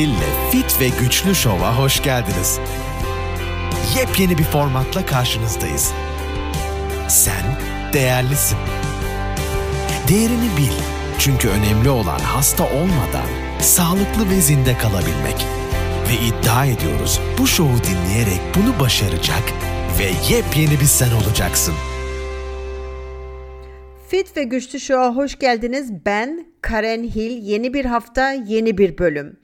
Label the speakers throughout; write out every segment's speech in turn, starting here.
Speaker 1: Hill'le Fit ve Güçlü Şov'a hoş geldiniz. Yepyeni bir formatla karşınızdayız. Sen değerlisin. Değerini bil. Çünkü önemli olan hasta olmadan sağlıklı ve zinde kalabilmek. Ve iddia ediyoruz bu şovu dinleyerek bunu başaracak ve yepyeni bir sen olacaksın.
Speaker 2: Fit ve Güçlü Show'a hoş geldiniz. Ben Karen Hill. Yeni bir hafta, yeni bir bölüm.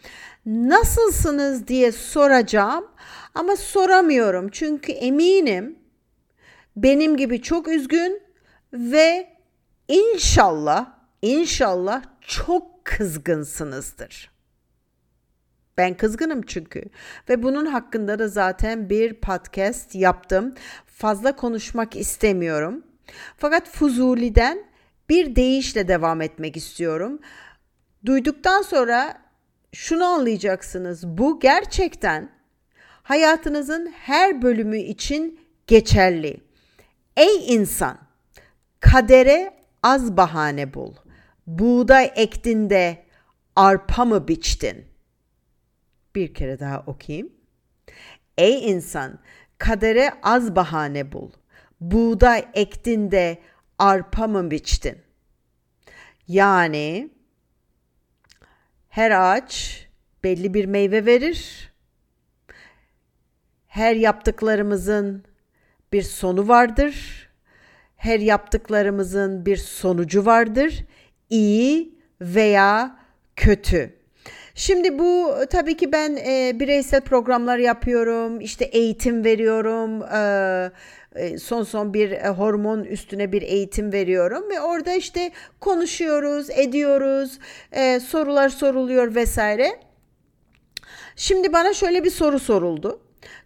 Speaker 2: Nasılsınız diye soracağım ama soramıyorum. Çünkü eminim benim gibi çok üzgün ve inşallah, inşallah çok kızgınsınızdır. Ben kızgınım çünkü ve bunun hakkında da zaten bir podcast yaptım. Fazla konuşmak istemiyorum. Fakat Fuzuli'den bir deyişle devam etmek istiyorum. Duyduktan sonra şunu anlayacaksınız. Bu gerçekten hayatınızın her bölümü için geçerli. Ey insan, kadere az bahane bul. Buğday ektin de arpa mı biçtin? Bir kere daha okuyayım. Ey insan, kadere az bahane bul buğday ektin de arpa mı biçtin? Yani her ağaç belli bir meyve verir. Her yaptıklarımızın bir sonu vardır. Her yaptıklarımızın bir sonucu vardır. İyi veya kötü. Şimdi bu tabii ki ben e, bireysel programlar yapıyorum, işte eğitim veriyorum, e, son son bir e, hormon üstüne bir eğitim veriyorum ve orada işte konuşuyoruz, ediyoruz, e, sorular soruluyor vesaire. Şimdi bana şöyle bir soru soruldu.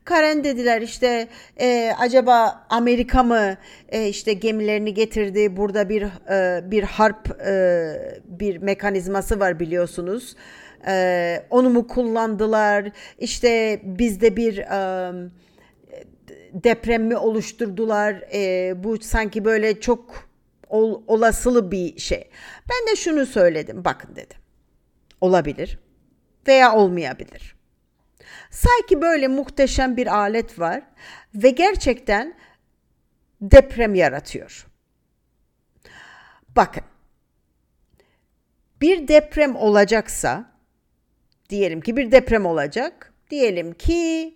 Speaker 2: Karen dediler işte e, acaba Amerika mı e, işte gemilerini getirdi burada bir e, bir harp e, bir mekanizması var biliyorsunuz e, onu mu kullandılar işte bizde bir e, deprem mi oluşturdular? E, bu sanki böyle çok ol, olasılı bir şey. Ben de şunu söyledim. Bakın dedim. Olabilir veya olmayabilir. Sanki böyle muhteşem bir alet var ve gerçekten deprem yaratıyor. Bakın. Bir deprem olacaksa diyelim ki bir deprem olacak. Diyelim ki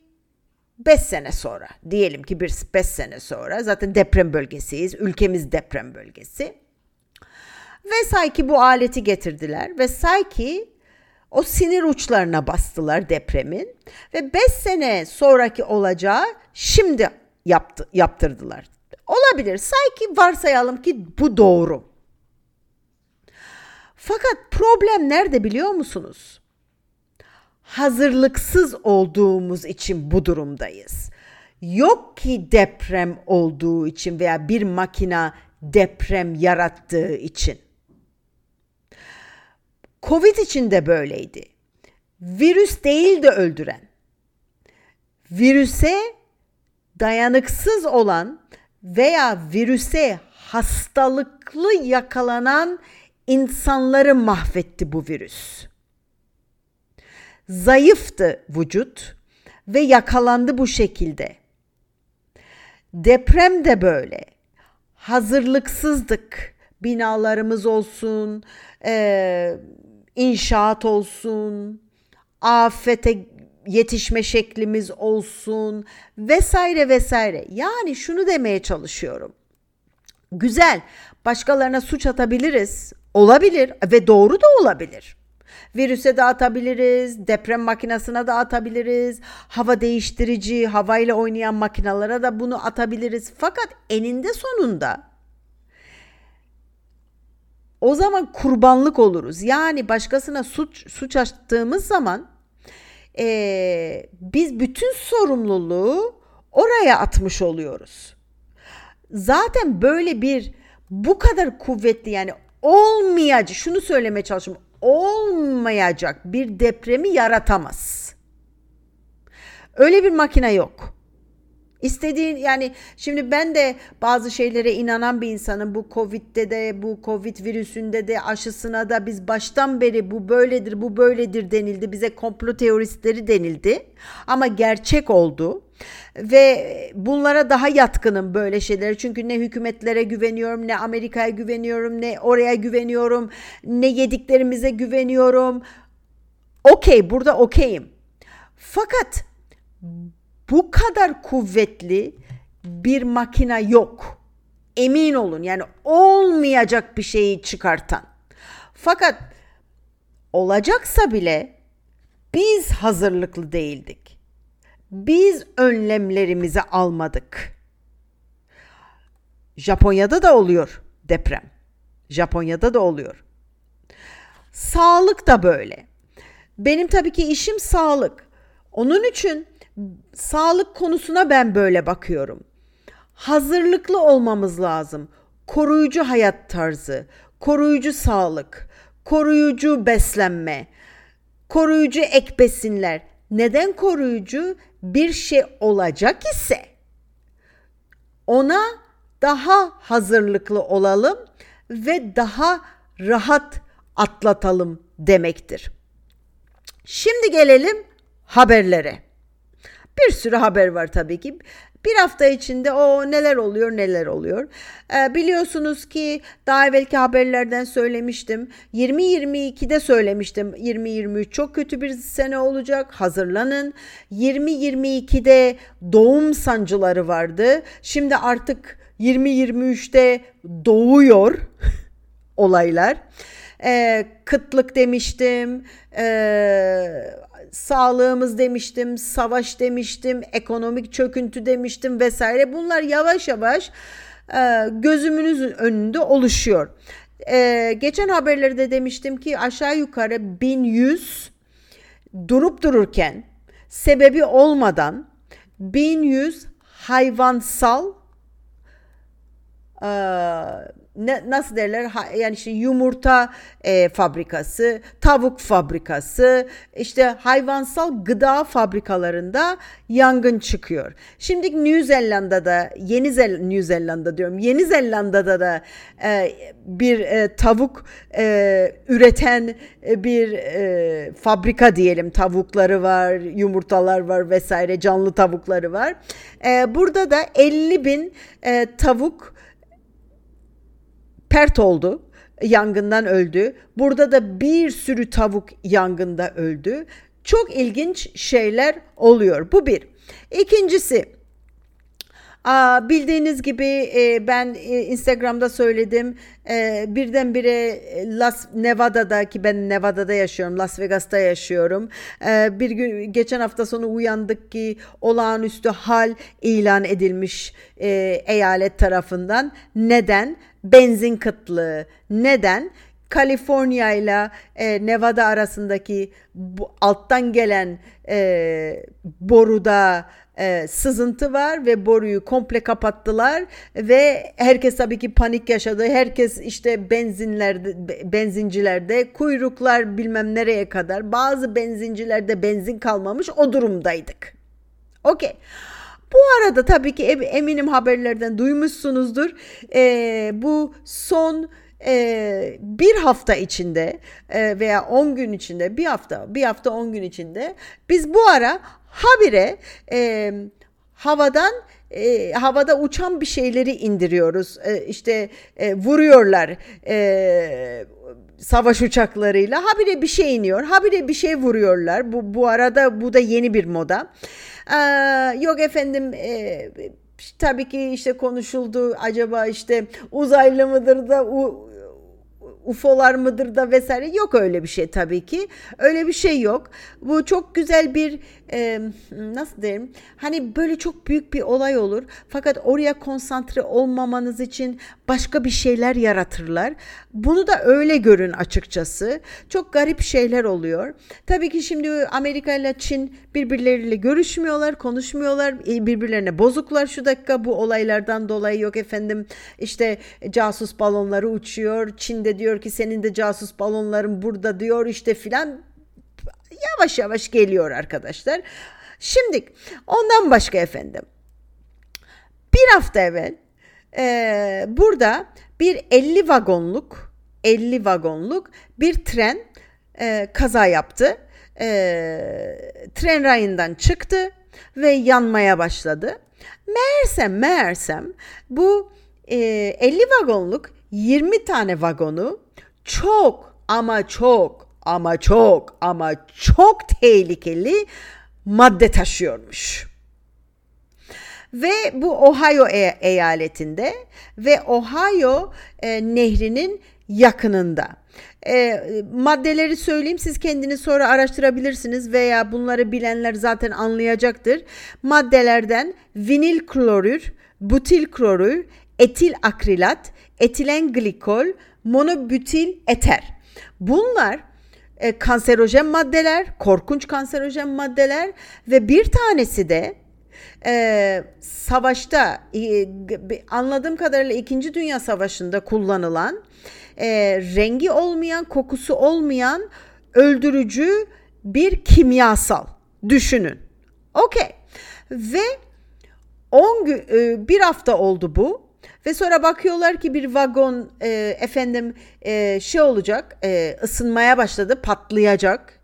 Speaker 2: 5 sene sonra diyelim ki bir 5 sene sonra zaten deprem bölgesiyiz. Ülkemiz deprem bölgesi. Ve sanki bu aleti getirdiler ve sanki o sinir uçlarına bastılar depremin ve 5 sene sonraki olacağı şimdi yaptı, yaptırdılar. Olabilir. Sanki varsayalım ki bu doğru. Fakat problem nerede biliyor musunuz? Hazırlıksız olduğumuz için bu durumdayız. Yok ki deprem olduğu için veya bir makina deprem yarattığı için. Covid için de böyleydi. Virüs değil de öldüren. Virüse dayanıksız olan veya virüse hastalıklı yakalanan insanları mahvetti bu virüs. Zayıftı vücut ve yakalandı bu şekilde. Deprem de böyle. Hazırlıksızdık. Binalarımız olsun, e, inşaat olsun, afete yetişme şeklimiz olsun vesaire vesaire. Yani şunu demeye çalışıyorum. Güzel. Başkalarına suç atabiliriz. Olabilir ve doğru da olabilir. Virüse dağıtabiliriz, deprem makinesine de atabiliriz, hava değiştirici, havayla oynayan makinalara da bunu atabiliriz. Fakat eninde sonunda o zaman kurbanlık oluruz. Yani başkasına suç suç açtığımız zaman e, biz bütün sorumluluğu oraya atmış oluyoruz. Zaten böyle bir bu kadar kuvvetli yani olmayacak şunu söylemeye çalışıyorum olmayacak bir depremi yaratamaz. Öyle bir makine yok. İstediğin yani şimdi ben de bazı şeylere inanan bir insanım. Bu Covid'de de bu Covid virüsünde de aşısına da biz baştan beri bu böyledir bu böyledir denildi. Bize komplo teoristleri denildi. Ama gerçek oldu. Ve bunlara daha yatkınım böyle şeylere. Çünkü ne hükümetlere güveniyorum, ne Amerika'ya güveniyorum, ne oraya güveniyorum, ne yediklerimize güveniyorum. Okey, burada okeyim. Fakat bu kadar kuvvetli bir makina yok. Emin olun yani olmayacak bir şeyi çıkartan. Fakat olacaksa bile biz hazırlıklı değildik. Biz önlemlerimizi almadık. Japonya'da da oluyor deprem. Japonya'da da oluyor. Sağlık da böyle. Benim tabii ki işim sağlık. Onun için sağlık konusuna ben böyle bakıyorum. Hazırlıklı olmamız lazım. Koruyucu hayat tarzı, koruyucu sağlık, koruyucu beslenme, koruyucu ek besinler. Neden koruyucu? Bir şey olacak ise ona daha hazırlıklı olalım ve daha rahat atlatalım demektir. Şimdi gelelim haberlere. Bir sürü haber var tabii ki. Bir hafta içinde o neler oluyor neler oluyor. Ee, biliyorsunuz ki daha evvelki haberlerden söylemiştim. 2022'de söylemiştim. 2023 çok kötü bir sene olacak. Hazırlanın. 2022'de doğum sancıları vardı. Şimdi artık 2023'te doğuyor olaylar. Ee, kıtlık demiştim. Ee, sağlığımız demiştim, savaş demiştim, ekonomik çöküntü demiştim vesaire. Bunlar yavaş yavaş e, gözümünüzün önünde oluşuyor. E, geçen haberlerde demiştim ki aşağı yukarı 1100 durup dururken sebebi olmadan 1100 hayvansal e, ne, nasıl derler yani işte yumurta e, fabrikası, tavuk fabrikası, işte hayvansal gıda fabrikalarında yangın çıkıyor. Şimdi New Zelanda'da, Yeni Zel New Zelanda diyorum, Yeni Zelanda'da da e, bir e, tavuk e, üreten e, bir e, fabrika diyelim. Tavukları var, yumurtalar var vesaire, canlı tavukları var. E, burada da 50 bin e, tavuk pert oldu. Yangından öldü. Burada da bir sürü tavuk yangında öldü. Çok ilginç şeyler oluyor. Bu bir. İkincisi Aa, bildiğiniz gibi e, ben e, Instagram'da söyledim e, birdenbire Las Nevada'da ki ben Nevada'da yaşıyorum Las Vegas'ta yaşıyorum e, bir gün geçen hafta sonu uyandık ki olağanüstü hal ilan edilmiş e, eyalet tarafından neden benzin kıtlığı neden Kaliforniya ile e, Nevada arasındaki bu, alttan gelen e, boruda e, sızıntı var ve boruyu komple kapattılar ve herkes tabii ki panik yaşadı. Herkes işte benzinlerde benzincilerde kuyruklar bilmem nereye kadar bazı benzincilerde benzin kalmamış o durumdaydık. Okey. Bu arada tabii ki eminim haberlerden duymuşsunuzdur. E, bu son e, bir hafta içinde e, veya 10 gün içinde bir hafta bir hafta 10 gün içinde biz bu ara habire e, havadan e, havada uçan bir şeyleri indiriyoruz. E, işte e, vuruyorlar e, savaş uçaklarıyla. Habire bir şey iniyor. Habire bir şey vuruyorlar. Bu bu arada bu da yeni bir moda. E, yok efendim e, tabii ki işte konuşuldu acaba işte uzaylı mıdır da UFO'lar mıdır da vesaire yok öyle bir şey tabii ki. Öyle bir şey yok. Bu çok güzel bir e, nasıl derim? Hani böyle çok büyük bir olay olur. Fakat oraya konsantre olmamanız için başka bir şeyler yaratırlar. Bunu da öyle görün açıkçası. Çok garip şeyler oluyor. Tabii ki şimdi Amerika ile Çin birbirleriyle görüşmüyorlar, konuşmuyorlar. E, birbirlerine bozuklar şu dakika bu olaylardan dolayı yok efendim işte casus balonları uçuyor. Çin de diyor ki senin de casus balonların burada diyor işte filan yavaş yavaş geliyor arkadaşlar. Şimdi ondan başka efendim. Bir hafta evvel e, burada bir 50 vagonluk 50 vagonluk bir tren e, kaza yaptı. E, tren rayından çıktı ve yanmaya başladı. Meğersem meğersem bu e, 50 vagonluk 20 tane vagonu çok ama çok ama çok ama çok tehlikeli madde taşıyormuş. Ve bu Ohio e- eyaletinde ve Ohio e, nehrinin yakınında. E, maddeleri söyleyeyim siz kendiniz sonra araştırabilirsiniz veya bunları bilenler zaten anlayacaktır. Maddelerden vinil klorür, butil klorür, etil akrilat, etilen glikol, monobutil eter. Bunlar e, kanserojen maddeler, korkunç kanserojen maddeler ve bir tanesi de e, savaşta e, anladığım kadarıyla 2. Dünya Savaşı'nda kullanılan e, rengi olmayan, kokusu olmayan öldürücü bir kimyasal. Düşünün. Okey. Ve 10 gün, e, bir hafta oldu bu. Ve sonra bakıyorlar ki bir vagon e, efendim e, şey olacak, e, ısınmaya başladı, patlayacak.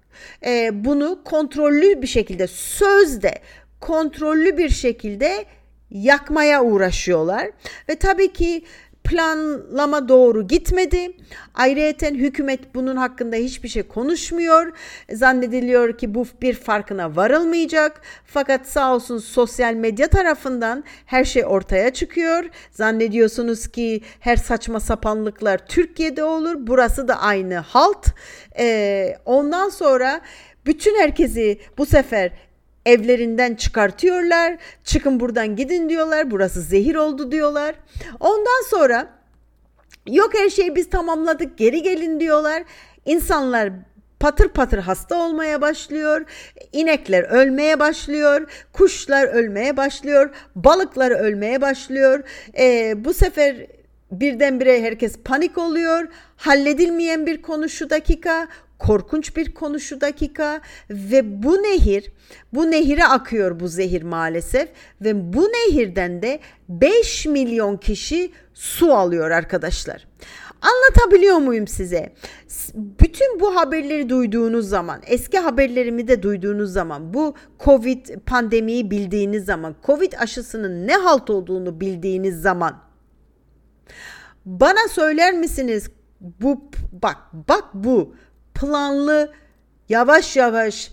Speaker 2: E, bunu kontrollü bir şekilde sözde kontrollü bir şekilde yakmaya uğraşıyorlar. Ve tabii ki planlama doğru gitmedi. Ayrıyeten hükümet bunun hakkında hiçbir şey konuşmuyor. Zannediliyor ki bu bir farkına varılmayacak. Fakat sağ olsun sosyal medya tarafından her şey ortaya çıkıyor. Zannediyorsunuz ki her saçma sapanlıklar Türkiye'de olur. Burası da aynı halt. Ee, ondan sonra bütün herkesi bu sefer evlerinden çıkartıyorlar. Çıkın buradan gidin diyorlar. Burası zehir oldu diyorlar. Ondan sonra yok her şeyi biz tamamladık geri gelin diyorlar. İnsanlar patır patır hasta olmaya başlıyor. İnekler ölmeye başlıyor. Kuşlar ölmeye başlıyor. Balıklar ölmeye başlıyor. Ee, bu sefer birdenbire herkes panik oluyor. Halledilmeyen bir konu şu dakika korkunç bir konu şu dakika ve bu nehir bu nehire akıyor bu zehir maalesef ve bu nehirden de 5 milyon kişi su alıyor arkadaşlar. Anlatabiliyor muyum size? Bütün bu haberleri duyduğunuz zaman, eski haberlerimi de duyduğunuz zaman, bu Covid pandemiyi bildiğiniz zaman, Covid aşısının ne halt olduğunu bildiğiniz zaman bana söyler misiniz bu bak bak bu planlı yavaş yavaş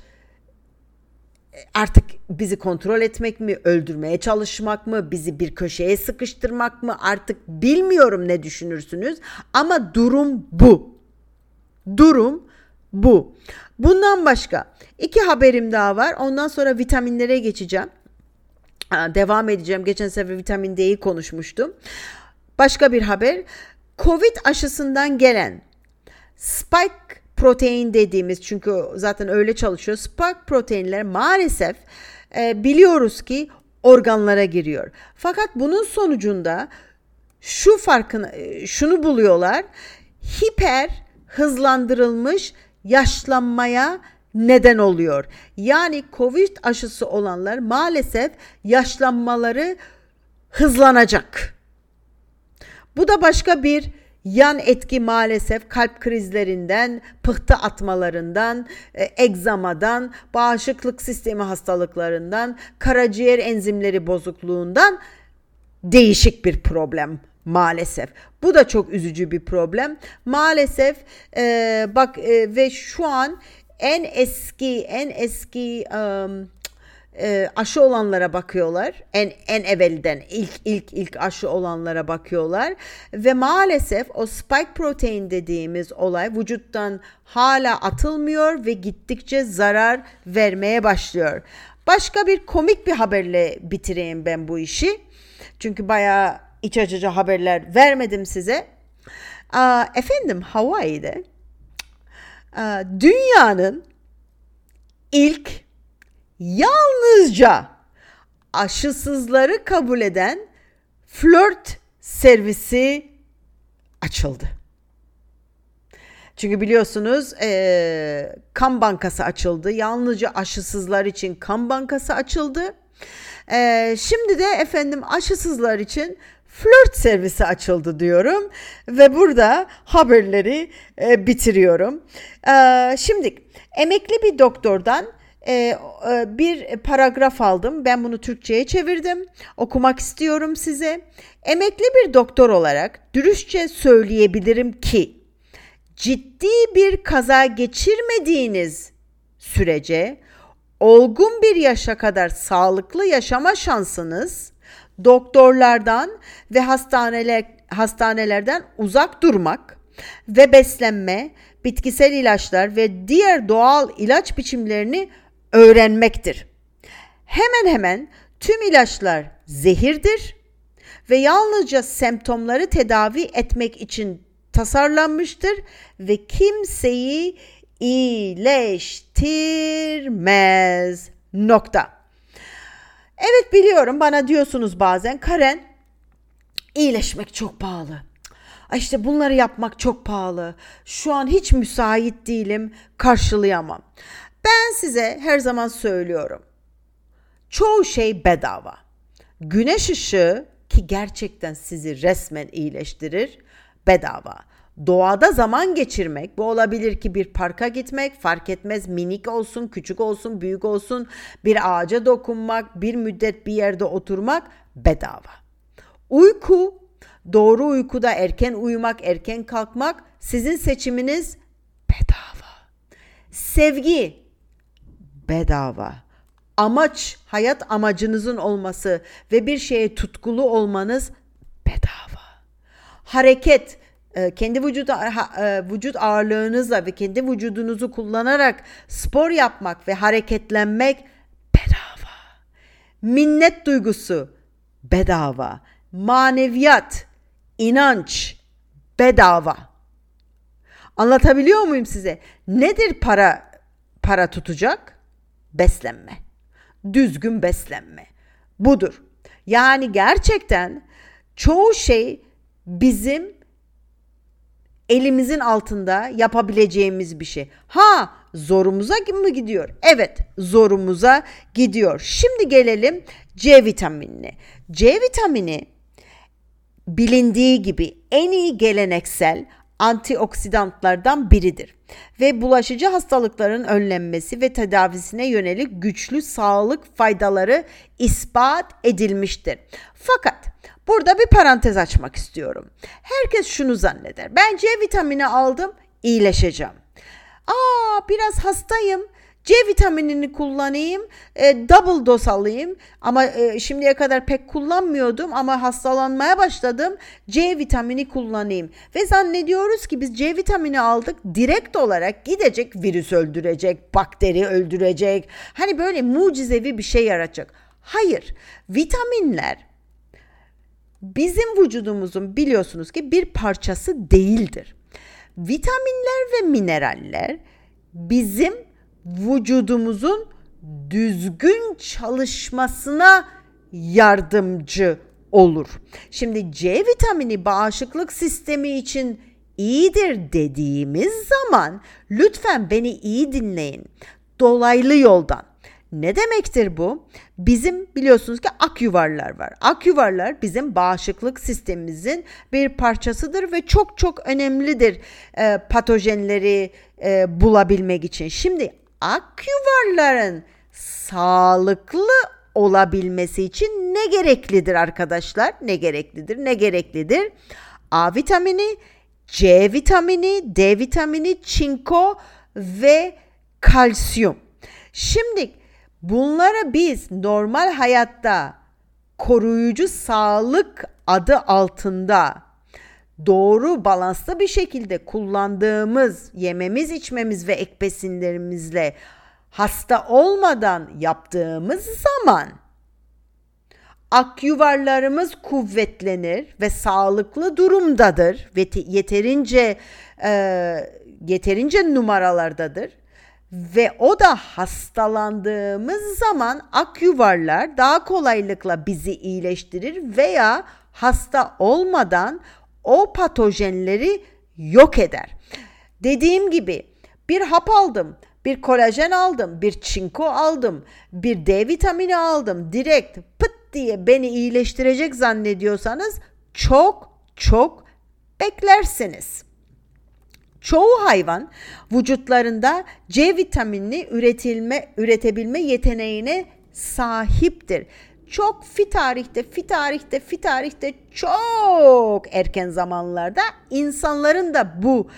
Speaker 2: e, artık bizi kontrol etmek mi, öldürmeye çalışmak mı, bizi bir köşeye sıkıştırmak mı artık bilmiyorum ne düşünürsünüz ama durum bu. Durum bu. Bundan başka iki haberim daha var. Ondan sonra vitaminlere geçeceğim. Devam edeceğim. Geçen sefer vitamin D'yi konuşmuştum. Başka bir haber. Covid aşısından gelen spike protein dediğimiz çünkü zaten öyle çalışıyor. Spike proteinler maalesef e, biliyoruz ki organlara giriyor. Fakat bunun sonucunda şu farkını e, şunu buluyorlar. Hiper hızlandırılmış yaşlanmaya neden oluyor. Yani Covid aşısı olanlar maalesef yaşlanmaları hızlanacak. Bu da başka bir yan etki maalesef kalp krizlerinden, pıhtı atmalarından, e, egzamadan, bağışıklık sistemi hastalıklarından, karaciğer enzimleri bozukluğundan değişik bir problem maalesef. Bu da çok üzücü bir problem. Maalesef e, bak e, ve şu an en eski en eski um, e, aşı olanlara bakıyorlar. En en evvelden ilk ilk ilk aşı olanlara bakıyorlar ve maalesef o spike protein dediğimiz olay vücuttan hala atılmıyor ve gittikçe zarar vermeye başlıyor. Başka bir komik bir haberle bitireyim ben bu işi. Çünkü bayağı iç açıcı haberler vermedim size. Efendim Hawaii'de dünyanın ilk yalnızca aşısızları kabul eden flört servisi açıldı. Çünkü biliyorsunuz e, kan bankası açıldı. Yalnızca aşısızlar için kan bankası açıldı. Ee, şimdi de efendim aşısızlar için flört servisi açıldı diyorum ve burada haberleri e, bitiriyorum. Ee, şimdi emekli bir doktordan e, e, bir paragraf aldım. Ben bunu Türkçe'ye çevirdim. Okumak istiyorum size. Emekli bir doktor olarak dürüstçe söyleyebilirim ki ciddi bir kaza geçirmediğiniz sürece olgun bir yaşa kadar sağlıklı yaşama şansınız doktorlardan ve hastaneler hastanelerden uzak durmak ve beslenme, bitkisel ilaçlar ve diğer doğal ilaç biçimlerini öğrenmektir. Hemen hemen tüm ilaçlar zehirdir ve yalnızca semptomları tedavi etmek için tasarlanmıştır ve kimseyi iyileştirmez. Nokta. Evet biliyorum bana diyorsunuz bazen Karen iyileşmek çok pahalı. İşte bunları yapmak çok pahalı. Şu an hiç müsait değilim, karşılayamam. Ben size her zaman söylüyorum. Çoğu şey bedava. Güneş ışığı ki gerçekten sizi resmen iyileştirir bedava. Doğada zaman geçirmek, bu olabilir ki bir parka gitmek, fark etmez minik olsun, küçük olsun, büyük olsun, bir ağaca dokunmak, bir müddet bir yerde oturmak bedava. Uyku, doğru uykuda erken uyumak, erken kalkmak sizin seçiminiz bedava. Sevgi bedava. Amaç, hayat amacınızın olması ve bir şeye tutkulu olmanız bedava. Hareket, e, kendi vücut e, vücut ağırlığınızla ve kendi vücudunuzu kullanarak spor yapmak ve hareketlenmek bedava. Minnet duygusu bedava. Maneviyat, inanç bedava. Anlatabiliyor muyum size? Nedir para para tutacak? Beslenme. Düzgün beslenme. Budur. Yani gerçekten çoğu şey bizim elimizin altında yapabileceğimiz bir şey. Ha zorumuza mı gidiyor? Evet zorumuza gidiyor. Şimdi gelelim C vitaminine. C vitamini bilindiği gibi en iyi geleneksel antioksidantlardan biridir ve bulaşıcı hastalıkların önlenmesi ve tedavisine yönelik güçlü sağlık faydaları ispat edilmiştir. Fakat Burada bir parantez açmak istiyorum. Herkes şunu zanneder. Ben C vitamini aldım, iyileşeceğim. Aa biraz hastayım. C vitaminini kullanayım, e, double doz alayım ama e, şimdiye kadar pek kullanmıyordum ama hastalanmaya başladım. C vitamini kullanayım ve zannediyoruz ki biz C vitamini aldık direkt olarak gidecek virüs öldürecek, bakteri öldürecek. Hani böyle mucizevi bir şey yaratacak. Hayır, vitaminler bizim vücudumuzun biliyorsunuz ki bir parçası değildir. Vitaminler ve mineraller bizim vücudumuzun düzgün çalışmasına yardımcı olur. Şimdi C vitamini bağışıklık sistemi için iyidir dediğimiz zaman lütfen beni iyi dinleyin. Dolaylı yoldan ne demektir bu? Bizim biliyorsunuz ki ak yuvarlar var. Ak yuvarlar bizim bağışıklık sistemimizin bir parçasıdır ve çok çok önemlidir e, patojenleri e, bulabilmek için. Şimdi ak yuvarların sağlıklı olabilmesi için ne gereklidir arkadaşlar? Ne gereklidir? Ne gereklidir? A vitamini, C vitamini, D vitamini, çinko ve kalsiyum. Şimdi Bunlara biz normal hayatta koruyucu sağlık adı altında doğru balanslı bir şekilde kullandığımız yememiz, içmemiz ve ek besinlerimizle hasta olmadan yaptığımız zaman akyuvarlarımız kuvvetlenir ve sağlıklı durumdadır. Ve yeterince e, yeterince numaralardadır. Ve o da hastalandığımız zaman ak yuvarlar daha kolaylıkla bizi iyileştirir veya hasta olmadan o patojenleri yok eder. Dediğim gibi bir hap aldım. Bir kolajen aldım, bir çinko aldım, bir D vitamini aldım. Direkt pıt diye beni iyileştirecek zannediyorsanız çok çok beklersiniz. Çoğu hayvan vücutlarında C vitaminini üretilme üretebilme yeteneğine sahiptir. Çok fi tarihte, fi tarihte, fi tarihte çok erken zamanlarda insanların da bu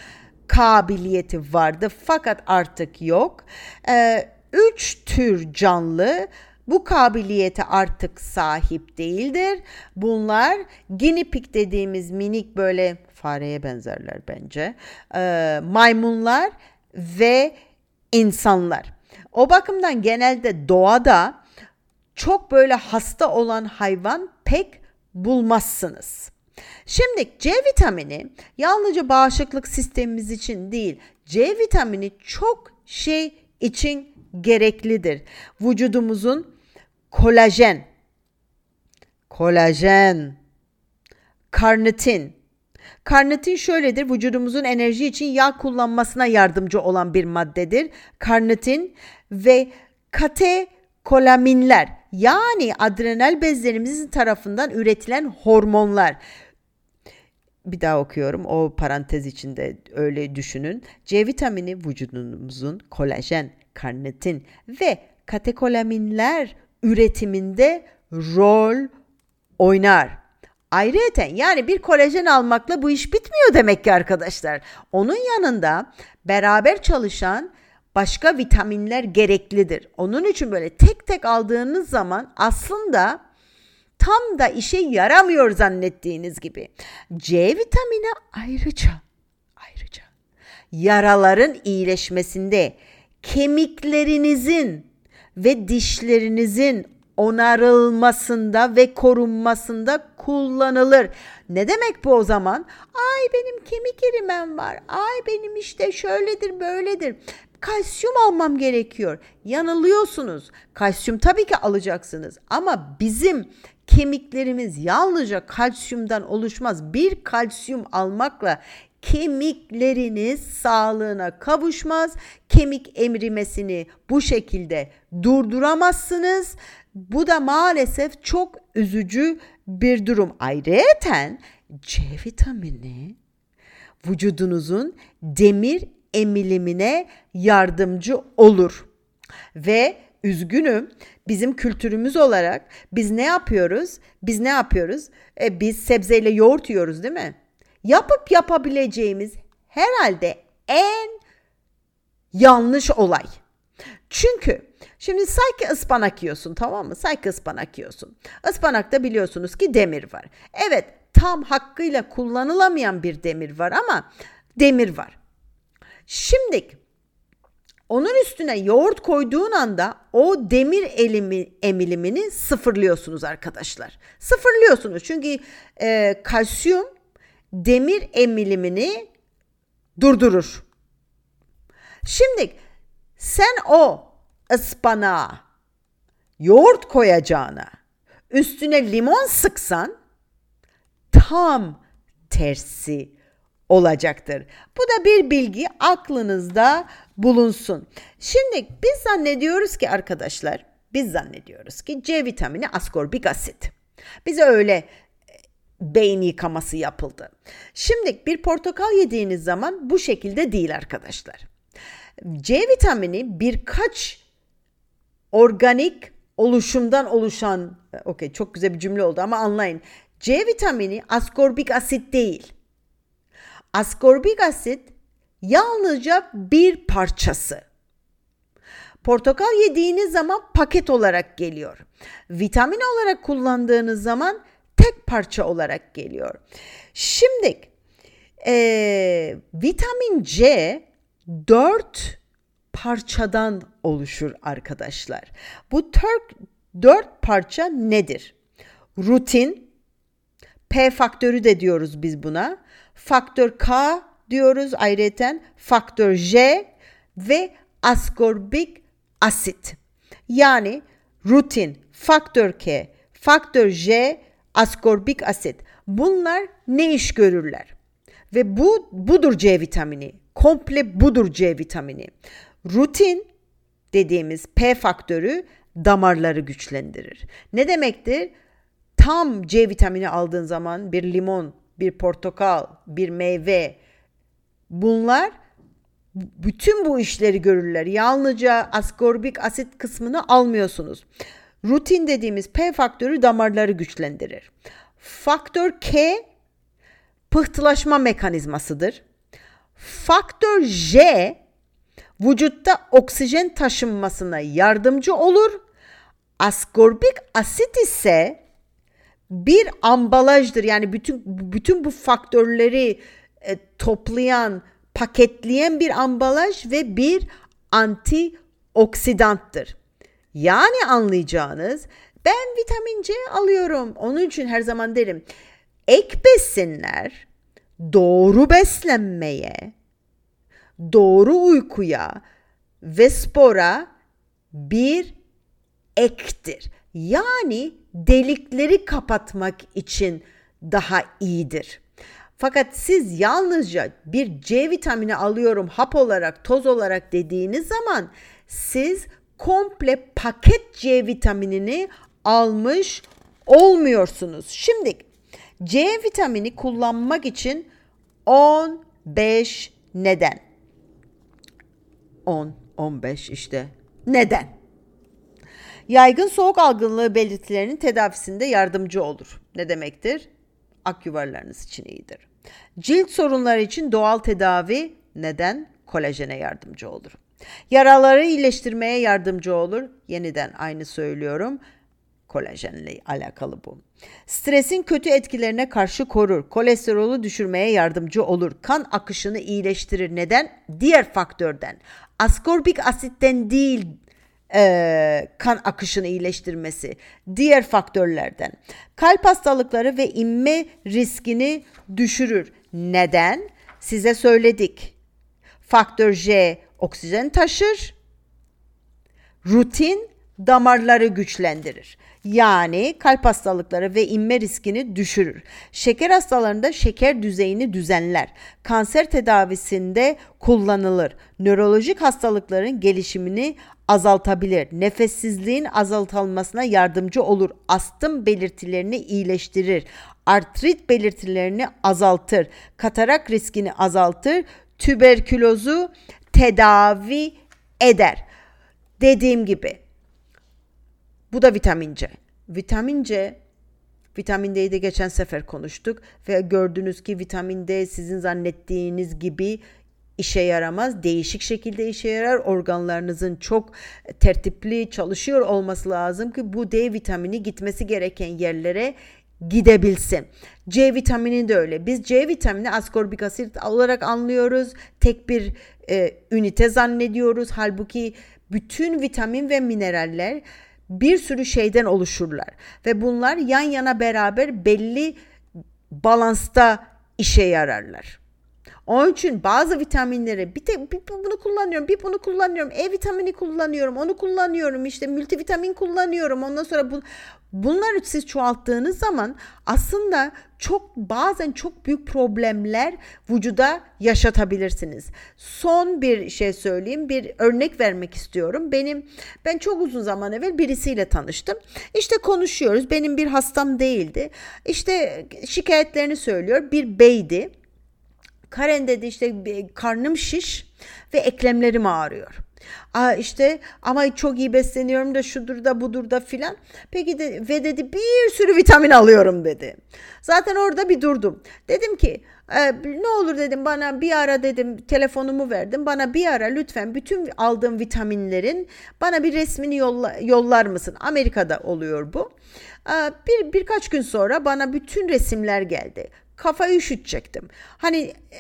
Speaker 2: kabiliyeti vardı fakat artık yok. Ee, üç tür canlı bu kabiliyete artık sahip değildir. Bunlar guinea dediğimiz minik böyle fareye benzerler bence. Ee, maymunlar ve insanlar. O bakımdan genelde doğada çok böyle hasta olan hayvan pek bulmazsınız. Şimdi C vitamini yalnızca bağışıklık sistemimiz için değil, C vitamini çok şey için gereklidir. Vücudumuzun kolajen, kolajen, karnitin. Karnitin şöyledir, vücudumuzun enerji için yağ kullanmasına yardımcı olan bir maddedir. Karnitin ve katekolaminler yani adrenal bezlerimizin tarafından üretilen hormonlar bir daha okuyorum. O parantez içinde öyle düşünün. C vitamini vücudumuzun kolajen, karnitin ve katekolaminler üretiminde rol oynar. Ayrıca yani bir kolajen almakla bu iş bitmiyor demek ki arkadaşlar. Onun yanında beraber çalışan başka vitaminler gereklidir. Onun için böyle tek tek aldığınız zaman aslında tam da işe yaramıyor zannettiğiniz gibi. C vitamini ayrıca ayrıca yaraların iyileşmesinde kemiklerinizin ve dişlerinizin onarılmasında ve korunmasında kullanılır. Ne demek bu o zaman? Ay benim kemik erimem var. Ay benim işte şöyledir böyledir. Kalsiyum almam gerekiyor. Yanılıyorsunuz. Kalsiyum tabii ki alacaksınız ama bizim kemiklerimiz yalnızca kalsiyumdan oluşmaz. Bir kalsiyum almakla kemikleriniz sağlığına kavuşmaz. Kemik emrimesini bu şekilde durduramazsınız. Bu da maalesef çok üzücü bir durum. Ayrıca C vitamini vücudunuzun demir emilimine yardımcı olur. Ve üzgünüm bizim kültürümüz olarak biz ne yapıyoruz? Biz ne yapıyoruz? E, biz sebzeyle yoğurt yiyoruz değil mi? Yapıp yapabileceğimiz herhalde en yanlış olay. Çünkü şimdi sanki ıspanak yiyorsun tamam mı? Sanki ıspanak yiyorsun. Ispanakta biliyorsunuz ki demir var. Evet tam hakkıyla kullanılamayan bir demir var ama demir var. Şimdi onun üstüne yoğurt koyduğun anda o demir elimi, emilimini sıfırlıyorsunuz arkadaşlar. Sıfırlıyorsunuz çünkü e, kalsiyum demir emilimini durdurur. Şimdi sen o ıspanağa yoğurt koyacağına üstüne limon sıksan tam tersi olacaktır. Bu da bir bilgi aklınızda bulunsun. Şimdi biz zannediyoruz ki arkadaşlar, biz zannediyoruz ki C vitamini askorbik asit. Bize öyle e, beyin yıkaması yapıldı. Şimdi bir portakal yediğiniz zaman bu şekilde değil arkadaşlar. C vitamini birkaç organik oluşumdan oluşan, e, okey çok güzel bir cümle oldu ama anlayın. C vitamini askorbik asit değil. Askorbik asit yalnızca bir parçası. Portakal yediğiniz zaman paket olarak geliyor. Vitamin olarak kullandığınız zaman tek parça olarak geliyor. Şimdi e, vitamin C 4 parçadan oluşur arkadaşlar. Bu dört parça nedir? Rutin, P faktörü de diyoruz biz buna. Faktör K diyoruz ayrıca faktör J ve askorbik asit. Yani rutin, faktör K, faktör J, askorbik asit. Bunlar ne iş görürler? Ve bu budur C vitamini. Komple budur C vitamini. Rutin dediğimiz P faktörü damarları güçlendirir. Ne demektir? Tam C vitamini aldığın zaman bir limon, bir portakal, bir meyve bunlar bütün bu işleri görürler. Yalnızca askorbik asit kısmını almıyorsunuz. Rutin dediğimiz P faktörü damarları güçlendirir. Faktör K pıhtılaşma mekanizmasıdır. Faktör J vücutta oksijen taşınmasına yardımcı olur. Askorbik asit ise bir ambalajdır. Yani bütün bütün bu faktörleri e, toplayan, paketleyen bir ambalaj ve bir antioksidanttır. Yani anlayacağınız ben vitamin C alıyorum. Onun için her zaman derim ek besinler doğru beslenmeye, doğru uykuya ve spora bir ektir. Yani delikleri kapatmak için daha iyidir. Fakat siz yalnızca bir C vitamini alıyorum hap olarak, toz olarak dediğiniz zaman siz komple paket C vitaminini almış olmuyorsunuz. Şimdi C vitamini kullanmak için 15 neden. 10, 15 işte. Neden? Yaygın soğuk algınlığı belirtilerinin tedavisinde yardımcı olur. Ne demektir? Ak yuvarlarınız için iyidir. Cilt sorunları için doğal tedavi neden? Kolajene yardımcı olur. Yaraları iyileştirmeye yardımcı olur. Yeniden aynı söylüyorum. Kolajenle alakalı bu. Stresin kötü etkilerine karşı korur. Kolesterolü düşürmeye yardımcı olur. Kan akışını iyileştirir. Neden? Diğer faktörden. Askorbik asitten değil e, kan akışını iyileştirmesi. Diğer faktörlerden. Kalp hastalıkları ve inme riskini düşürür. Neden? Size söyledik. Faktör J oksijen taşır. Rutin damarları güçlendirir. Yani kalp hastalıkları ve inme riskini düşürür. Şeker hastalarında şeker düzeyini düzenler. Kanser tedavisinde kullanılır. Nörolojik hastalıkların gelişimini azaltabilir. Nefessizliğin azaltılmasına yardımcı olur. Astım belirtilerini iyileştirir. Artrit belirtilerini azaltır. Katarak riskini azaltır. Tüberkülozu tedavi eder. Dediğim gibi bu da vitamin C. Vitamin C Vitamin D'yi de geçen sefer konuştuk ve gördünüz ki vitamin D sizin zannettiğiniz gibi işe yaramaz. Değişik şekilde işe yarar. Organlarınızın çok tertipli çalışıyor olması lazım ki bu D vitamini gitmesi gereken yerlere gidebilsin. C vitamini de öyle. Biz C vitamini askorbik asit olarak anlıyoruz. Tek bir e, ünite zannediyoruz. Halbuki bütün vitamin ve mineraller bir sürü şeyden oluşurlar ve bunlar yan yana beraber belli balansta işe yararlar. Onun için bazı vitaminleri bir, tek bir bunu kullanıyorum, bir bunu kullanıyorum, E vitamini kullanıyorum, onu kullanıyorum, işte multivitamin kullanıyorum. Ondan sonra bu bunları siz çoğalttığınız zaman aslında çok bazen çok büyük problemler vücuda yaşatabilirsiniz. Son bir şey söyleyeyim, bir örnek vermek istiyorum. Benim ben çok uzun zaman evvel birisiyle tanıştım. İşte konuşuyoruz. Benim bir hastam değildi. İşte şikayetlerini söylüyor. Bir beydi Karen dedi işte karnım şiş ve eklemlerim ağrıyor. Aa işte ama çok iyi besleniyorum da şudur da budur da filan. Peki de, ve dedi bir sürü vitamin alıyorum dedi. Zaten orada bir durdum. Dedim ki e, ne olur dedim bana bir ara dedim telefonumu verdim. Bana bir ara lütfen bütün aldığım vitaminlerin bana bir resmini yolla, yollar mısın? Amerika'da oluyor bu. E, bir birkaç gün sonra bana bütün resimler geldi kafayı üşütecektim. Hani e,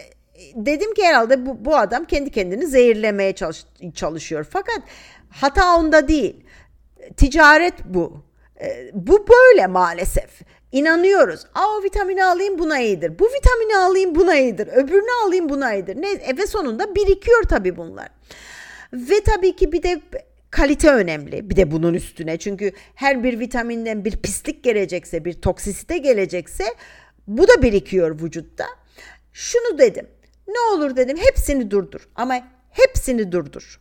Speaker 2: dedim ki herhalde bu, bu adam kendi kendini zehirlemeye çalış, çalışıyor. Fakat hata onda değil. Ticaret bu. E, bu böyle maalesef. İnanıyoruz. Aa vitamini alayım buna iyidir. Bu vitamini alayım buna iyidir. Öbürünü alayım buna iyidir. Ne, e, ve sonunda birikiyor tabii bunlar. Ve tabii ki bir de kalite önemli. Bir de bunun üstüne çünkü her bir vitaminden bir pislik gelecekse, bir toksisite gelecekse bu da birikiyor vücutta. Şunu dedim. Ne olur dedim hepsini durdur ama hepsini durdur.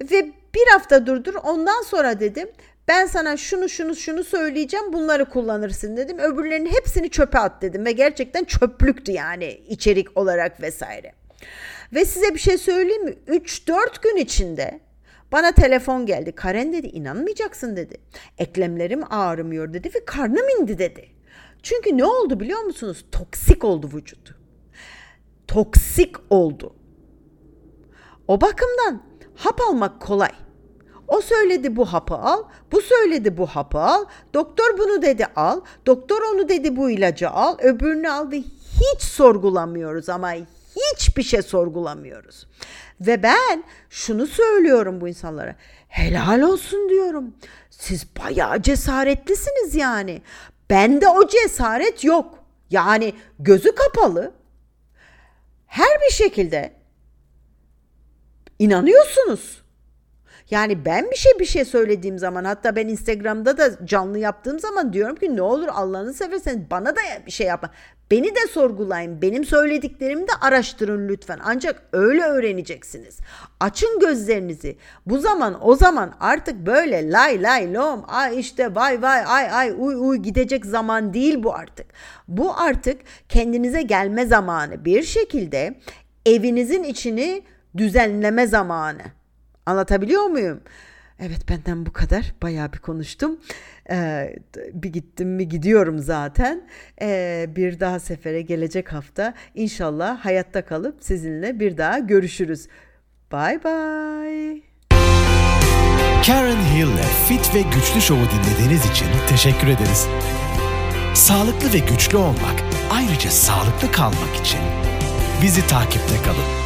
Speaker 2: ve bir hafta durdur ondan sonra dedim ben sana şunu şunu şunu söyleyeceğim bunları kullanırsın dedim. Öbürlerinin hepsini çöpe at dedim ve gerçekten çöplüktü yani içerik olarak vesaire. Ve size bir şey söyleyeyim mi? 3-4 gün içinde bana telefon geldi. Karen dedi inanmayacaksın dedi. Eklemlerim ağrımıyor dedi ve karnım indi dedi. Çünkü ne oldu biliyor musunuz? Toksik oldu vücut. Toksik oldu. O bakımdan hap almak kolay. O söyledi bu hapı al, bu söyledi bu hapı al, doktor bunu dedi al, doktor onu dedi bu ilacı al, öbürünü al ve hiç sorgulamıyoruz ama hiçbir şey sorgulamıyoruz. Ve ben şunu söylüyorum bu insanlara. Helal olsun diyorum. Siz bayağı cesaretlisiniz yani. Bende o cesaret yok. Yani gözü kapalı. Her bir şekilde inanıyorsunuz. Yani ben bir şey bir şey söylediğim zaman hatta ben Instagram'da da canlı yaptığım zaman diyorum ki ne olur Allah'ını seversen bana da bir şey yapma. Beni de sorgulayın. Benim söylediklerimi de araştırın lütfen. Ancak öyle öğreneceksiniz. Açın gözlerinizi. Bu zaman o zaman artık böyle lay lay lom ay işte vay vay ay ay uy uy gidecek zaman değil bu artık. Bu artık kendinize gelme zamanı. Bir şekilde evinizin içini düzenleme zamanı. Anlatabiliyor muyum? Evet benden bu kadar. Bayağı bir konuştum. Ee, bir gittim mi gidiyorum zaten. Ee, bir daha sefere gelecek hafta inşallah hayatta kalıp sizinle bir daha görüşürüz. Bye bye.
Speaker 1: Karen Hill'le Fit ve Güçlü Show'u dinlediğiniz için teşekkür ederiz. Sağlıklı ve güçlü olmak, ayrıca sağlıklı kalmak için bizi takipte kalın.